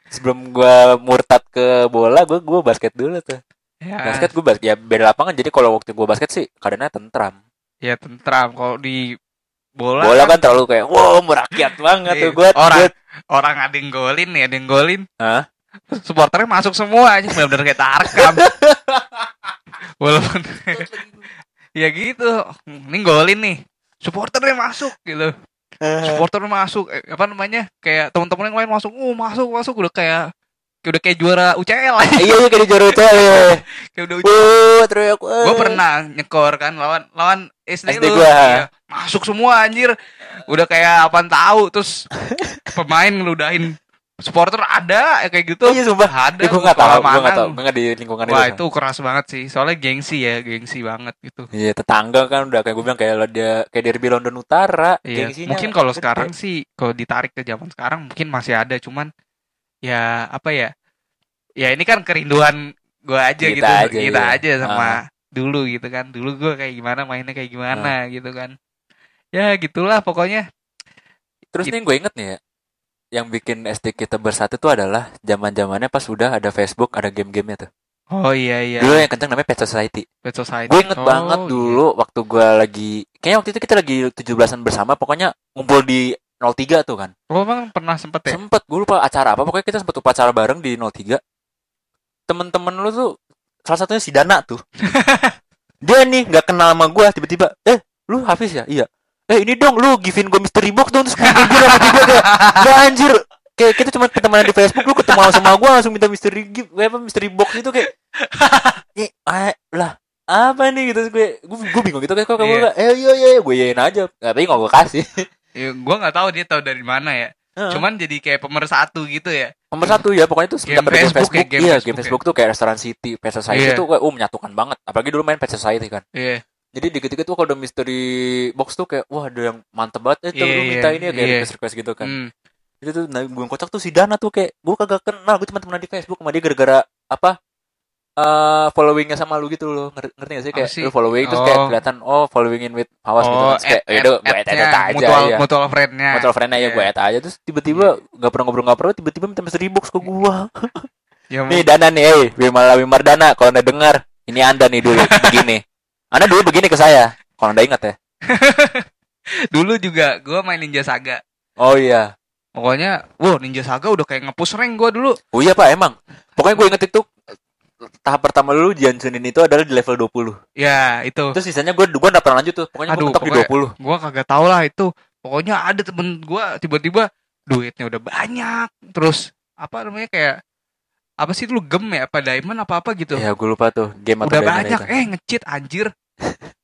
Sebelum gue murtad ke bola gue gue basket dulu tuh. Ya, Basket gue basket ya beda lapangan jadi kalau waktu gue basket sih keadaannya tentram. ya tentram kalau di bola, Bola kan kan terlalu kayak wow merakyat banget Iya. tuh gue. Orang- orang ada yang golin nih, ada yang golin. Hah? Supporternya masuk semua aja benar-benar kayak tarkam. [laughs] Walaupun [laughs] ya gitu. Ini golin nih. Supporternya masuk gitu. Supporternya masuk eh, apa namanya? Kayak teman-teman yang lain masuk. Uh, masuk, masuk udah kayak kayak udah kayak juara UCL aja. iya iya kayak juara cewek. [laughs] kayak udah UCL. Teriak. Gue pernah nyekor kan lawan lawan SD, SD lu. gua. Iya. Masuk semua anjir. Udah kayak apaan tahu terus [laughs] pemain ngeludahin supporter ada ya kayak gitu. Iya sumpah. Ada. Ya, gue sekolah tahu, gue mana. tahu, gue nggak di lingkungan Wah itu. itu keras banget sih. Soalnya gengsi ya, gengsi banget gitu. Iya tetangga kan udah kayak gue bilang kayak dia kayak derby London Utara. Iya. Gengsinya Mungkin kalau sekarang sih kalau ditarik ke zaman sekarang mungkin masih ada cuman ya apa ya? Ya ini kan kerinduan gue aja Kita gitu. aja, kita iya. aja sama dulu gitu kan. Dulu gue kayak gimana mainnya kayak gimana gitu kan. Ya gitulah pokoknya. Terus nih gue inget nih ya, yang bikin SD kita bersatu tuh adalah zaman zamannya pas udah ada Facebook, ada game-gamenya tuh. Oh iya iya. Dulu yang kenceng namanya Pet Society. Pet Society. Gue inget Oh, banget iya. dulu waktu gue lagi, kayaknya waktu itu kita lagi 17-an bersama, pokoknya ngumpul di 03 tuh kan. Oh emang pernah sempet ya? Sempet, gue lupa acara apa, pokoknya kita sempet upacara bareng di 03. Temen-temen lu tuh, salah satunya si Dana tuh. [laughs] Dia nih nggak kenal sama gue, tiba-tiba, eh lu Hafiz ya? Iya. Eh ini dong lu givin gue mystery box dong terus gue jujur sama tiba kayak gak anjir kayak kita cuma pertemanan di Facebook lu ketemu sama gue langsung minta mystery gift apa mystery box itu kayak eh ah, lah apa nih gitu gue gue gue bingung gitu kayak kok kamu Iya. nggak eh iya iya gue yain aja nggak tapi nggak gue kasih Ya, gue nggak tahu dia tahu dari mana ya. Cuman jadi kayak pemersatu gitu ya. nomor satu ya pokoknya itu Game Facebook Facebook, ya, game iya Facebook game ya. Facebook tuh kayak restoran City Pet Society Iya. tuh kayak uh menyatukan banget apalagi dulu main Pet Society kan Iya. Jadi dikit-dikit tuh kalau ada mystery box tuh kayak wah ada yang mantep banget eh Iya, lu minta iya, ini ya kayak iya. request request gitu kan Hmm. itu tuh nah, gue yang kocak tuh si Dana tuh kayak gue kagak kenal gue cuma temenan di Facebook sama dia gara-gara apa eh followingnya sama lu gitu loh ngerti, ngerti gak sih kayak sih? lu following terus kayak Oh. kelihatan oh following in with awas gitu Oh, terus kayak add- yaudah add- gue add aja mutual, ya mutual friend-nya. mutual friend-nya ya Iya. gue add aja terus tiba-tiba nggak pernah ngobrol nggak pernah tiba-tiba minta mystery box ke gue Ya, [laughs] nih Dana nih eh Wimala Wimardana kalau anda dengar ini anda nih dulu begini anda dulu begini ke saya kalau anda ingat ya [laughs] dulu juga gue main Ninja Saga. oh iya Pokoknya, wah Ninja Saga udah kayak ngepush rank gue dulu. Oh iya pak emang Pokoknya gue inget itu Tahap pertama dulu Jansunin itu adalah di level 20 Ya itu. Terus sisanya gue gue gak pernah lanjut tuh Pokoknya gue Aduh, di pokoknya- 20 Gue kagak tau lah itu. Pokoknya ada temen gue tiba-tiba duitnya udah banyak. Terus apa namanya kayak apa sih dulu gem ya apa diamond apa apa gitu. Ya gue lupa tuh Game udah banyak itu. eh ngecheat anjir.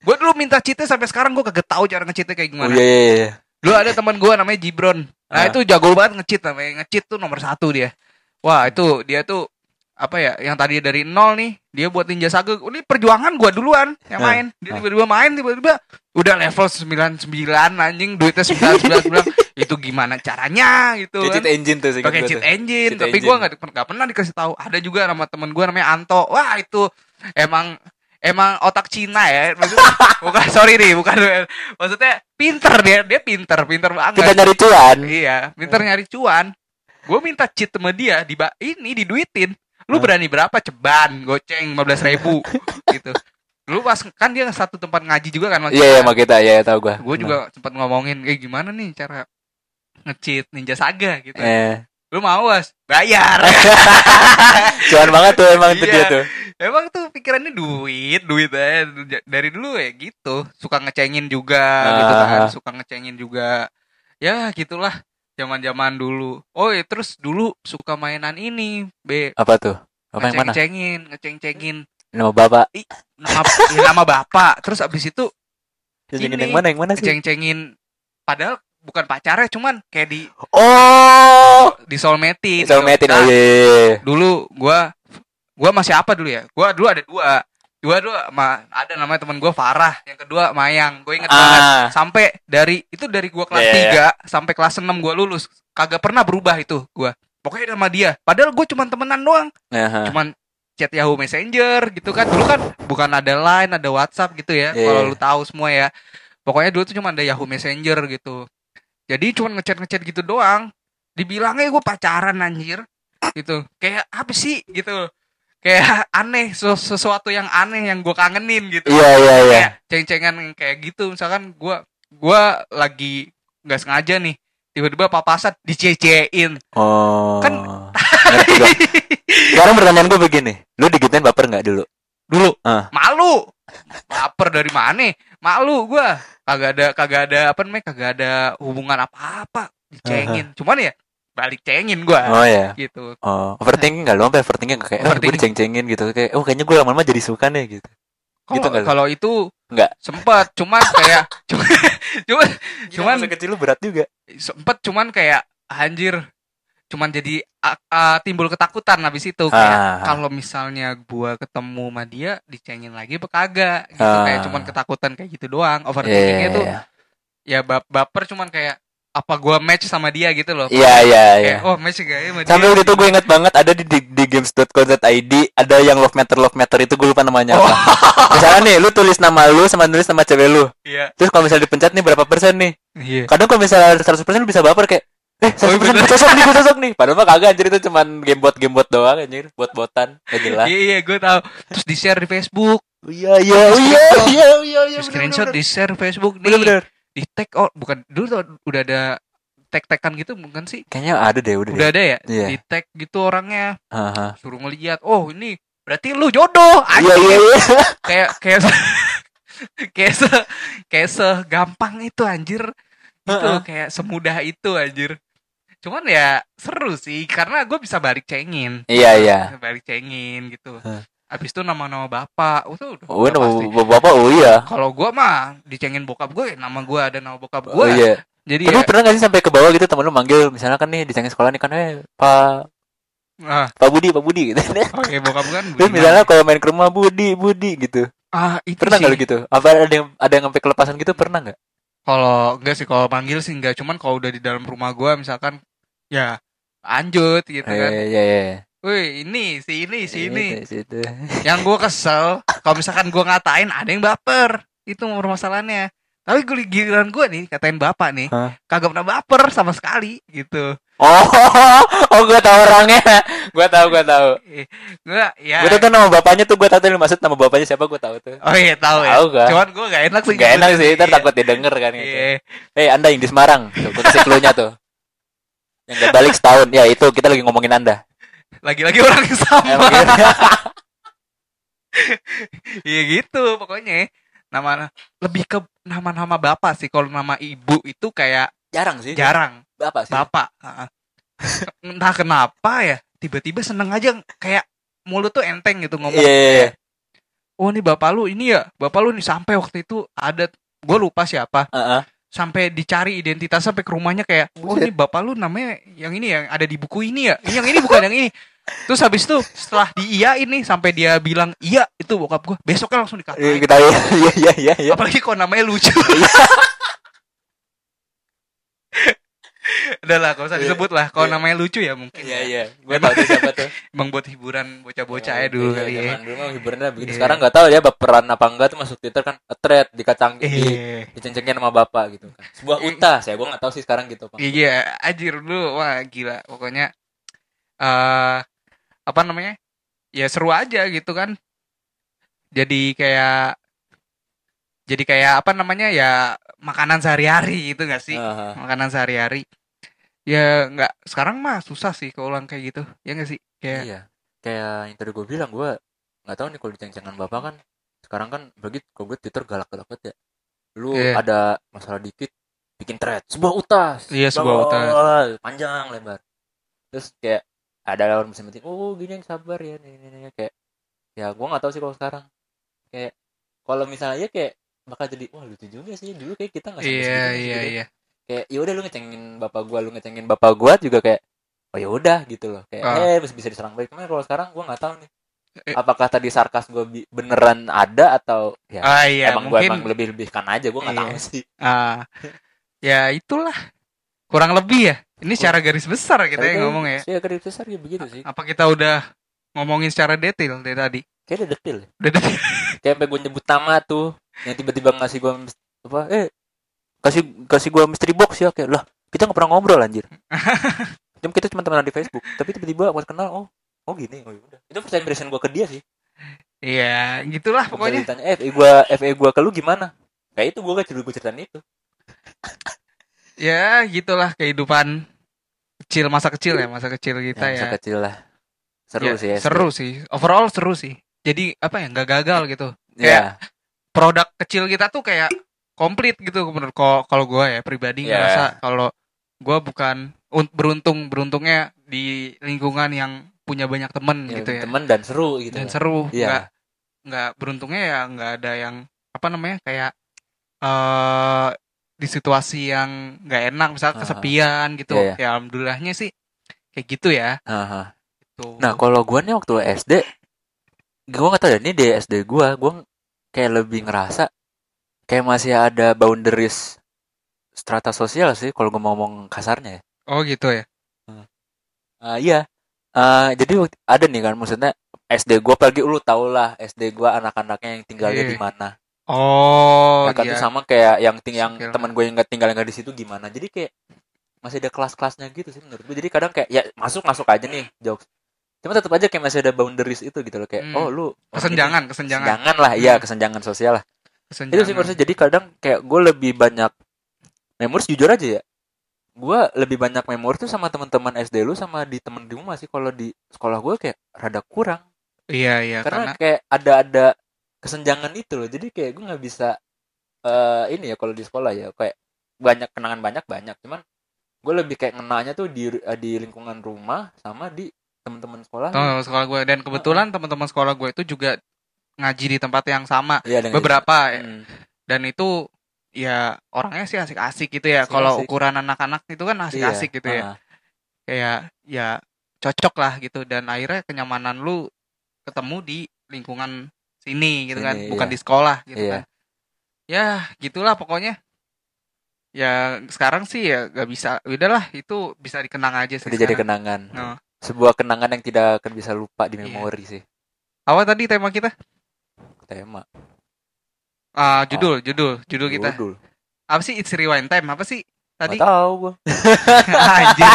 gue dulu minta cheatnya sampai sekarang gue kagak tahu cara ngecheatnya kayak Oh gimana. iya iya iya Dulu ada teman gue namanya Jibron. Nah Ah. itu jago banget ngecheat namanya. Ngecheat tuh nomor satu dia. Wah itu dia tuh apa ya yang tadi dari nol nih dia buat Ninja Saga ini perjuangan gua duluan yang Ah. main dia Ah. tiba-tiba main tiba-tiba udah level 99 anjing duitnya 99 [laughs] itu gimana caranya gitu kan. cheat engine tuh pakai gue cheat tuh. engine Cheat tapi gua nggak nggak pernah dikasih tahu. Ada juga nama temen gua namanya Anto. Wah itu emang emang otak Cina ya. Maksudnya [laughs] bukan sorry nih bukan. Maksudnya pinter dia dia pinter pinter banget. Kita nyari cuan. Iya pinter nyari cuan. Gue minta cheat sama dia di ini diduitin. Lu berani berapa? Ceban goceng 15 ribu [laughs] gitu. Lu pas kan dia satu tempat ngaji juga kan Iya iya sama kita. Iya iya, tau gue gue juga sempat ngomongin kayak gimana nih cara ngecheat Ninja Saga gitu. Eh, Lu mau was? Bayar. [laughs] cuan banget tuh emang itu Iya. dia tuh. Emang tuh pikirannya duit, duit aja dari dulu ya gitu. Suka ngecengin juga gitu kan, Ah. suka ngecengin juga. Ya gitulah zaman-zaman dulu. Oh, ya terus dulu suka mainan ini, B. Apa tuh? Apa yang mana? Ngeceng-cengin, ngeceng-cengin Nama bapak. nama ya, nama bapak. Terus abis itu Ini. yang mana? Yang mana sih? ngeceng-cengin padahal bukan pacarnya cuman kayak di Oh, di soulmate Soulmate oh iya, iya, iya. dulu gua gua masih apa dulu ya? Gua dulu ada dua. Dua dua sama ada namanya teman gua Farah yang kedua Mayang. Gue inget banget. Ah, sampai dari itu dari gua kelas Iya, 3 sampai kelas 6 gua lulus. Kagak pernah berubah itu gua. Pokoknya sama dia. Padahal gue cuman temenan doang. Aha. cuman chat Yahoo Messenger gitu kan. Dulu kan bukan ada Line ada WhatsApp gitu ya Iya. kalau lu tahu semua ya. Pokoknya dulu tuh cuma ada Yahoo Messenger gitu jadi cuman ngechat ngechat gitu doang. Dibilangnya gue pacaran anjir. Gitu. Kayak apa sih? Gitu. Kayak [laughs] aneh sesu- sesuatu yang aneh yang gue kangenin gitu. Iya, iya, iya. ceng-cengan kayak gitu. Misalkan gue gua lagi nggak sengaja nih tiba-tiba papasan dicecein. Oh. Kan-. [laughs] Sekarang pertanyaan gue begini, lu digituin baper nggak dulu? dulu. Ah. malu baper dari mana? Malu gua. Kagak ada kagak ada apa namanya kagak ada hubungan apa-apa. Dicengin. Cuman ya balik cengin gua. Oh ya. gitu. Oh, overthinking nggak lu? Sampai overthinking kayak, oh, gue Overthinking. diceng-cengin gitu. Kayak, oh kayaknya gue lama-lama jadi suka nih gitu. kalau Gitu kalau itu Nggak. sempat cuman kayak [laughs] cuman cuman Cuman- kecil lu berat juga. sempet cuman kayak anjir cuman jadi ah, timbul ketakutan habis itu kayak Ah. kalau misalnya gua ketemu sama dia dicengin lagi apa kagak gitu Ah. kayak cuman ketakutan kayak gitu doang overthinkingnya iya, tuh iya. ya bap- baper cuman kayak apa gua match sama dia gitu loh Iya, iya, iya. oh match gak ya sama Sampai dia waktu itu gue inget banget ada di, di, di games.co.id ada yang love meter love meter itu gue lupa namanya Oh. apa. [laughs] Misalnya nih lu tulis nama lu sama nulis nama cewek lu. iya Terus kalau misalnya dipencet nih berapa persen nih? iya Kadang kalau misalnya 100% lu bisa baper kayak Eh, 100% Oh, bener. gue cocok nih, gue cocok nih. Padahal mah kagak anjir itu cuman game bot game bot doang anjir, bot-botan. Gak jelas. iya iya gue tahu terus di share di Facebook Oh, Iya, iya, oh, iya, iya, iya, iya. screenshot di share Facebook nih Bener-bener. di tag oh bukan dulu tuh udah ada tag-tagan gitu bukan sih Kayaknya ada deh udah. udah ada ya Iya. di tag gitu orangnya Aha. suruh ngeliat oh ini berarti lu jodoh Iya, iya, iya. kayak kayak [laughs] kayak se kayak segampang itu anjir itu Heeh. kayak semudah itu anjir cuman ya seru sih karena gue bisa balik cengin Iya, iya. Balik cengin gitu Hah. abis itu nama-nama bapak itu udah, Oh, udah pasti. bapak oh iya. kalau gue mah dicengin bokap gue nama gue ada nama bokap gue Oh iya. jadi Tapi ya pernah gak sih sampai ke bawah gitu temen lu manggil misalnya kan nih di cengeng sekolah nih kan eh Pak ah, Pak Budi Pak Budi gitu. [laughs] oke bokap gue kan Terus Budiman. misalnya kalau main ke rumah Budi Budi gitu. ah itu Pernah nggak gitu? Apa ada yang ada yang sampai kelepasan gitu pernah nggak? Kalau enggak sih kalau panggil sih enggak, cuman kalau udah di dalam rumah gua misalkan ya lanjut gitu kan. Eh, iya iya. Wih, ini si ini si ini. Itu, situ. Yang gua kesel kalau misalkan gua ngatain ada yang baper. Itu permasalahannya. Tapi gue giliran gua nih katain bapak nih, Hah? kagak pernah baper sama sekali gitu. Oh, [laughs] oh gue tahu orangnya. Gue tahu, gue tahu. Eh, Gua ya Gue tahu tuh nama bapaknya tuh gue tahu tuh maksud nama bapaknya siapa gue tahu tuh. Oh iya tahu ya. Tahu gak? Cuman gua gak enak sih. Gak enak sih, ntar Iya. takut didengar kan gitu. Iya. Eh, Anda yang di Semarang, tuh, gue kasih clue-nya tuh. Yang gak balik setahun, ya itu kita lagi ngomongin Anda. Lagi-lagi orang yang sama. Gitu. [laughs] Iya gitu pokoknya nama lebih ke nama-nama bapak sih kalau nama ibu itu kayak Jarang sih. jarang Bapak sih. bapak Heeh. [laughs] entah kenapa ya tiba-tiba seneng aja kayak mulut tuh enteng gitu ngomong Iya, iya, iya. oh ini bapak lu ini ya bapak lu nih sampai waktu itu ada gue lupa siapa Heeh. sampai dicari identitas sampai ke rumahnya kayak oh ini bapak lu namanya yang ini yang ada di buku ini ya yang ini bukan yang ini terus habis itu setelah di iya ini sampai dia bilang iya itu bokap gue besoknya langsung Iya, dikatain iya iya iya iya. iya. apalagi kalau namanya lucu [laughs] udah lah gak usah disebut lah kalau Iya. namanya lucu ya mungkin Iya ya. iya. Gue tuh siapa tuh. [laughs] emang buat hiburan bocah-bocah ya dulu Iya, kali ya Dulu mah hiburannya begitu. Iya. Sekarang nggak tahu ya baperan apa enggak tuh masuk Twitter kan thread dikacang di Iya. dicencengin sama bapak gitu kan. Sebuah unta, saya gue nggak tahu sih sekarang gitu, Pak. Iya, anjir dulu wah gila. Pokoknya eh apa namanya? Ya seru aja gitu kan. Jadi kayak jadi kayak apa namanya ya makanan sehari-hari gitu gak sih? Aha. Makanan sehari-hari. ya nggak sekarang mah susah sih keulang kayak gitu ya nggak sih kayak Iya. Kayak yang tadi gue bilang gue nggak tahu nih kalau diceng-cengan bapak kan sekarang kan bagi kalau gue Twitter galak-galak banget ya. Lu Iya. ada masalah dikit bikin thread sebuah utas. Iya, sebuah utas. panjang lebar. Terus kayak ada lawan mesin mesin oh gini yang sabar ya nih, nih, nih. kayak ya gue nggak tahu sih kalau sekarang kayak kalau misalnya ya kayak bakal jadi wah lucu juga sih dulu kayak kita nggak iya iya iya. Kayak ya udah lu ngecengin bapak gua lu ngecengin bapak gua juga kayak oh ya udah gitu loh. Kayak Ah. eh bisa bisa diserang balik. Cuman kalau sekarang gua nggak tahu nih. Eh. apakah tadi sarkas gua beneran ada atau ya ah iya emang gua mungkin emang lebih lebihkan aja gua nggak Iya. tahu sih. Ah. Ya itulah. Kurang lebih ya. Ini secara garis besar kita yang ngomong ya. ya garis besar ya begitu sih. Apa kita udah ngomongin secara detail dari tadi? Kayak udah detail. Ya. udah detail. Kayak sampai gua nyebut nama tuh yang tiba-tiba ngasih gua apa eh kasih kasih gua mystery box ya kayak lah kita nggak pernah ngobrol anjir [laughs] Cuma kita cuma temenan di Facebook tapi tiba-tiba pas kenal oh oh gini oh udah itu first impression gua ke dia sih Iya, gitulah Pokoknya ditanya, eh FA gua FA gua ke lu gimana? Kayak itu gua gak cerita gua ceritain itu. [laughs] Ya, gitulah kehidupan kecil masa kecil ya, masa kecil kita Ya, masa ya. kecil lah. Seru Ya, sih ya. Seru sih. Overall seru sih. Jadi apa ya, nggak gagal gitu. Ya, Produk kecil kita tuh kayak komplit gitu menurut kalau gua ya pribadi Ya. ngerasa kalau gua bukan un- beruntung beruntungnya di lingkungan yang punya banyak temen ya, gitu ya. temen dan seru gitu. Dan seru. Iya. Nggak nggak beruntungnya ya nggak ada yang apa namanya kayak eh di situasi yang nggak enak misal Aha. kesepian gitu Iya, ya alhamdulillahnya sih kayak gitu ya Aha. gitu Nah, kalau gua nih waktu SD gua gak tahu ya ini di SD gua, gua kayak lebih ngerasa kayak masih ada boundaries strata sosial sih kalau mau ngomong kasarnya ya. oh gitu ya Ah, iya. Ah, jadi ada nih kan maksudnya SD gua apalagi lu tau lah SD gua anak-anaknya yang tinggalnya Iya. di mana. oh Nah, kan iya tuh sama kayak yang ting yang teman gue yang nggak tinggal nggak di situ gimana. Jadi kayak masih ada kelas-kelasnya gitu sih menurut gue. Jadi kadang kayak ya masuk masuk aja nih jokes. Cuma tetap aja kayak masih ada boundaries itu gitu loh kayak Hmm. oh lu kesenjangan kesenjangan kesenjangan lah iya Hmm. kesenjangan sosial lah. kesenjangan Itu sih saya jadi kadang kayak gue lebih banyak memori jujur aja ya. Gue lebih banyak memori tuh sama teman-teman SD lu sama di temen di rumah sih kalau di sekolah gue kayak rada kurang iya iya karena karena kayak ada ada kesenjangan itu loh jadi kayak gue nggak bisa eh ini ya kalau di sekolah ya kayak banyak kenangan banyak banyak cuman gue lebih kayak ngenanya tuh di di lingkungan rumah sama di teman-teman sekolah. Teman-teman sekolah gue. Dan kebetulan teman-teman sekolah gue itu juga ngaji di tempat yang sama. Iya, dengan- beberapa ya. Hmm, dan itu ya orangnya sih asik-asik gitu ya. Kalau ukuran anak-anak itu kan asik-asik iya, gitu ya. Ah, kayak ya cocok lah gitu. Dan akhirnya kenyamanan lu ketemu di lingkungan sini gitu kan. Sini, bukan iya. di sekolah gitu Iya. kan. Ya gitulah pokoknya. Ya sekarang sih ya gak bisa. Udahlah itu bisa dikenang aja sih jadi kenangan. Oh. Sebuah kenangan yang tidak akan bisa lupa di Iya. memori sih. Apa tadi tema kita? Tema. Ah judul judul judul kita. Judul. apa sih? It's rewind time. Apa sih tadi? Nggak tahu [laughs] anjir.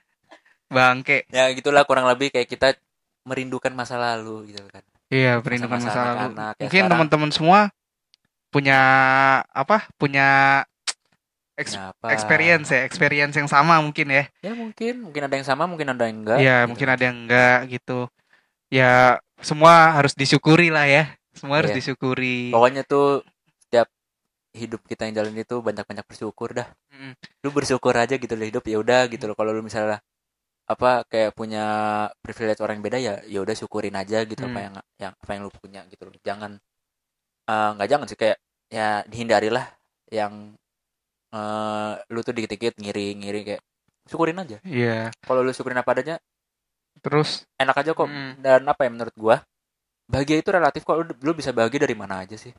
[laughs] Bangke. Ya gitulah kurang lebih kayak kita merindukan masa lalu gitu kan. Iya, perindukan Masa-masa masa lalu. anak-anak ya Mungkin teman-teman semua punya apa? Punya ex- Kenapa? experience ya, experience yang sama mungkin ya. ya mungkin mungkin ada yang sama mungkin ada yang enggak Iya, gitu. mungkin ada yang enggak gitu. Ya, semua harus disyukuri lah ya. Semua harus Iya. disyukuri. pokoknya tuh setiap hidup kita yang jalan itu banyak-banyak bersyukur dah Mm. lu bersyukur aja gitu loh hidup ya udah gitu loh kalau lu misalnya apa kayak punya privilege orang yang beda ya ya udah syukurin aja gitu apa Hmm. yang yang apa yang lu punya gitu loh jangan eh, nggak jangan sih kayak ya dihindarilah yang eh lu tuh dikit-dikit ngiri-ngiri kayak syukurin aja Iya. kalau lu syukurin apa adanya Terus enak aja kok Mm. dan apa ya menurut gua bahagia itu relatif kok lu, lu bisa bahagia dari mana aja sih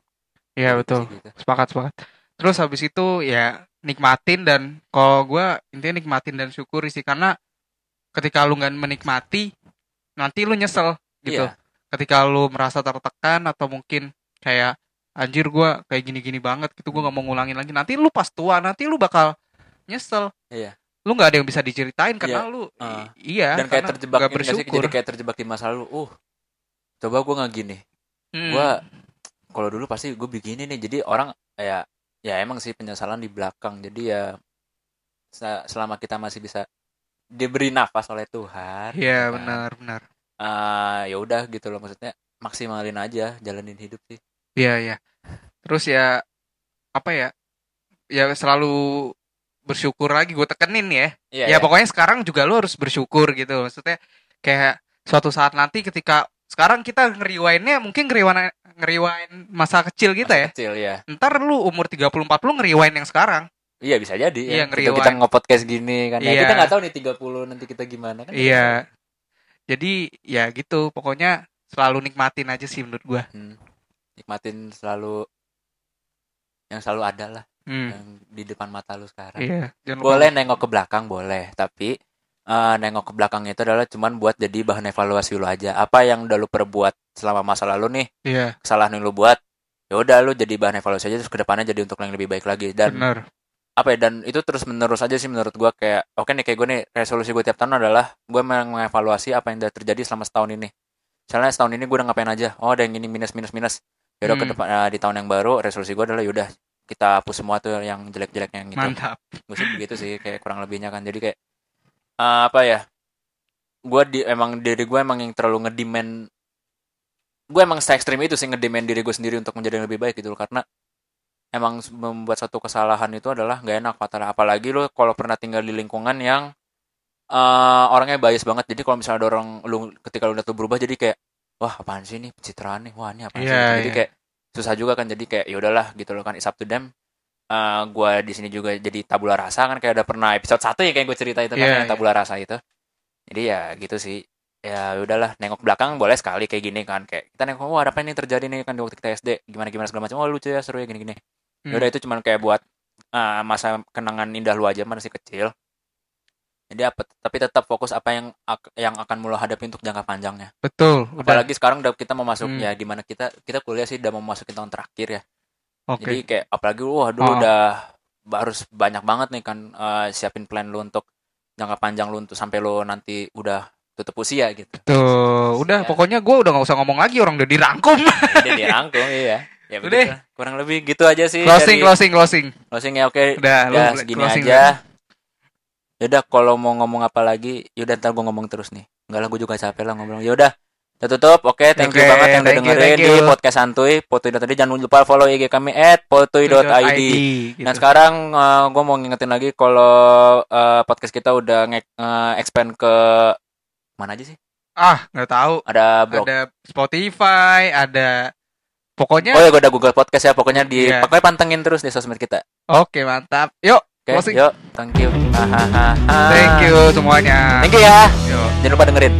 ya Gitu betul. gitu. Sepakat, sepakat. Terus habis itu ya nikmatin dan kalau gua intinya nikmatin dan syukuri sih karena ketika lu nggak menikmati nanti lu nyesel gitu. Iya. ketika lu merasa tertekan atau mungkin kayak anjir gua kayak gini-gini banget gitu gua nggak mau ngulangin lagi nanti lu pas tua nanti lu bakal nyesel Iya. lu nggak ada yang bisa diceritain karena lu Ah. i- iya dan kayak terjebak sih? bersyukur jadi kayak terjebak di masa lalu uh coba gua nggak gini Hmm. gua kalau dulu pasti gue begini nih jadi orang ya ya emang sih penyesalan di belakang jadi ya se- selama kita masih bisa diberi nafas oleh Tuhan. Iya gitu kan. benar benar. Eh, ya udah gitu loh maksudnya maksimalin aja jalanin hidup sih. Iya iya. Terus ya apa ya? Ya selalu bersyukur lagi gue tekenin ya. Iya. ya pokoknya sekarang juga lu harus bersyukur gitu. Maksudnya kayak suatu saat nanti ketika sekarang kita ngeriwainnya mungkin ngeriwain ngeriwain masa kecil kita ya. Kecil ya. Ntar lu umur 30 40 ngeriwain yang sekarang. Iya bisa jadi Iya, ya. Ketika kita nge-podcast gini kan. Ya, Iya. kita nggak tahu nih 30 nanti kita gimana kan. Iya. Jadi ya gitu, pokoknya selalu nikmatin aja sih menurut gua. Hmm. Nikmatin selalu yang selalu ada lah Hmm. yang di depan mata lu sekarang. Iya, jangan lupa. Boleh nengok ke belakang boleh, tapi eh, nengok ke belakang itu adalah cuman buat jadi bahan evaluasi lu aja. Apa yang udah lu perbuat selama masa lalu nih, Iya, kesalahan yang lu buat, ya udah lu jadi bahan evaluasi aja terus ke depannya jadi untuk yang lebih baik lagi dan bener. apa ya dan itu terus menerus aja sih menurut gua kayak oke nih kayak gue nih resolusi gue tiap tahun adalah gue mengevaluasi apa yang udah terjadi selama setahun ini misalnya setahun ini gue udah ngapain aja oh ada yang ini minus minus minus yaudah ke Hmm. depan eh, di tahun yang baru resolusi gue adalah yaudah kita hapus semua tuh yang jelek-jeleknya yang gitu. Mantap. gue sih begitu sih kayak kurang lebihnya kan. Jadi kayak eh, apa ya gue di emang diri gue emang yang terlalu ngedemand gue emang se ekstrim itu sih ngedemand diri gue sendiri untuk menjadi yang lebih baik gitu loh. Karena emang membuat satu kesalahan itu adalah nggak enak fatal. Apalagi lo kalau pernah tinggal di lingkungan yang eh, orangnya bias banget. Jadi kalau misalnya ada orang lu ketika lu udah tuh berubah jadi kayak wah apaan sih ini? Pencitraan nih. Wah ini apaan sih? Iya, jadi iya. kayak susah juga kan. Jadi kayak ya udahlah gitu loh kan. It's up to them. Eh gue di sini juga jadi tabula rasa kan. Kayak ada pernah episode satu ya kayak gue cerita itu kan Iya, yang iya. tabula rasa itu. Jadi ya gitu sih. Ya udahlah nengok belakang boleh sekali kayak gini kan. Kayak kita nengok wah ada apa ini terjadi nih? Kan di waktu kita SD gimana gimana segala macam. Oh lucu ya seru ya gini gini. Hmm. ya udah itu cuman kayak buat eh, masa kenangan indah lu aja masih kecil jadi apa tapi tetap fokus apa yang yang akan mulu hadapi untuk jangka panjangnya Betul, udah. apalagi sekarang udah kita mau masuk Hmm. ya di mana kita kita kuliah sih udah mau masukin tahun terakhir ya Oke. jadi kayak apalagi wah dulu Oh. udah harus banyak banget nih kan eh, siapin plan lu untuk jangka panjang lu untuk sampai lu nanti udah tutup usia gitu. Tuh, udah Ya. pokoknya gua udah nggak usah ngomong lagi orang udah dirangkum. Udah dirangkum iya. Ya Udah. Kurang lebih gitu aja sih closing, dari closing, closing. closing ya oke. Udah, lu Ya segini closing aja. Yaudah kalau mau ngomong apa lagi, yaudah ntar gue ngomong terus nih. Enggak lah gue juga capek lah ngomong. Yaudah, kita tutup. Oke, thank you Oke, banget yang udah you, dengerin thank di you. podcast santuy. Potui.id jangan lupa follow IG kami at potui.id. gitu. Nah sekarang gue mau ngingetin lagi kalau eh, podcast kita udah nge expand ke mana aja sih? ah, nggak tahu. Ada blog. Ada Spotify, ada pokoknya Oh ya gue ada Google Podcast ya. Pokoknya di Iya. pokoknya pantengin terus di sosmed kita. Oke, mantap. Yuk, Oke, Closing. yuk, thank you. Thank you semuanya. Thank you ya. Yuk. Jangan lupa dengerin.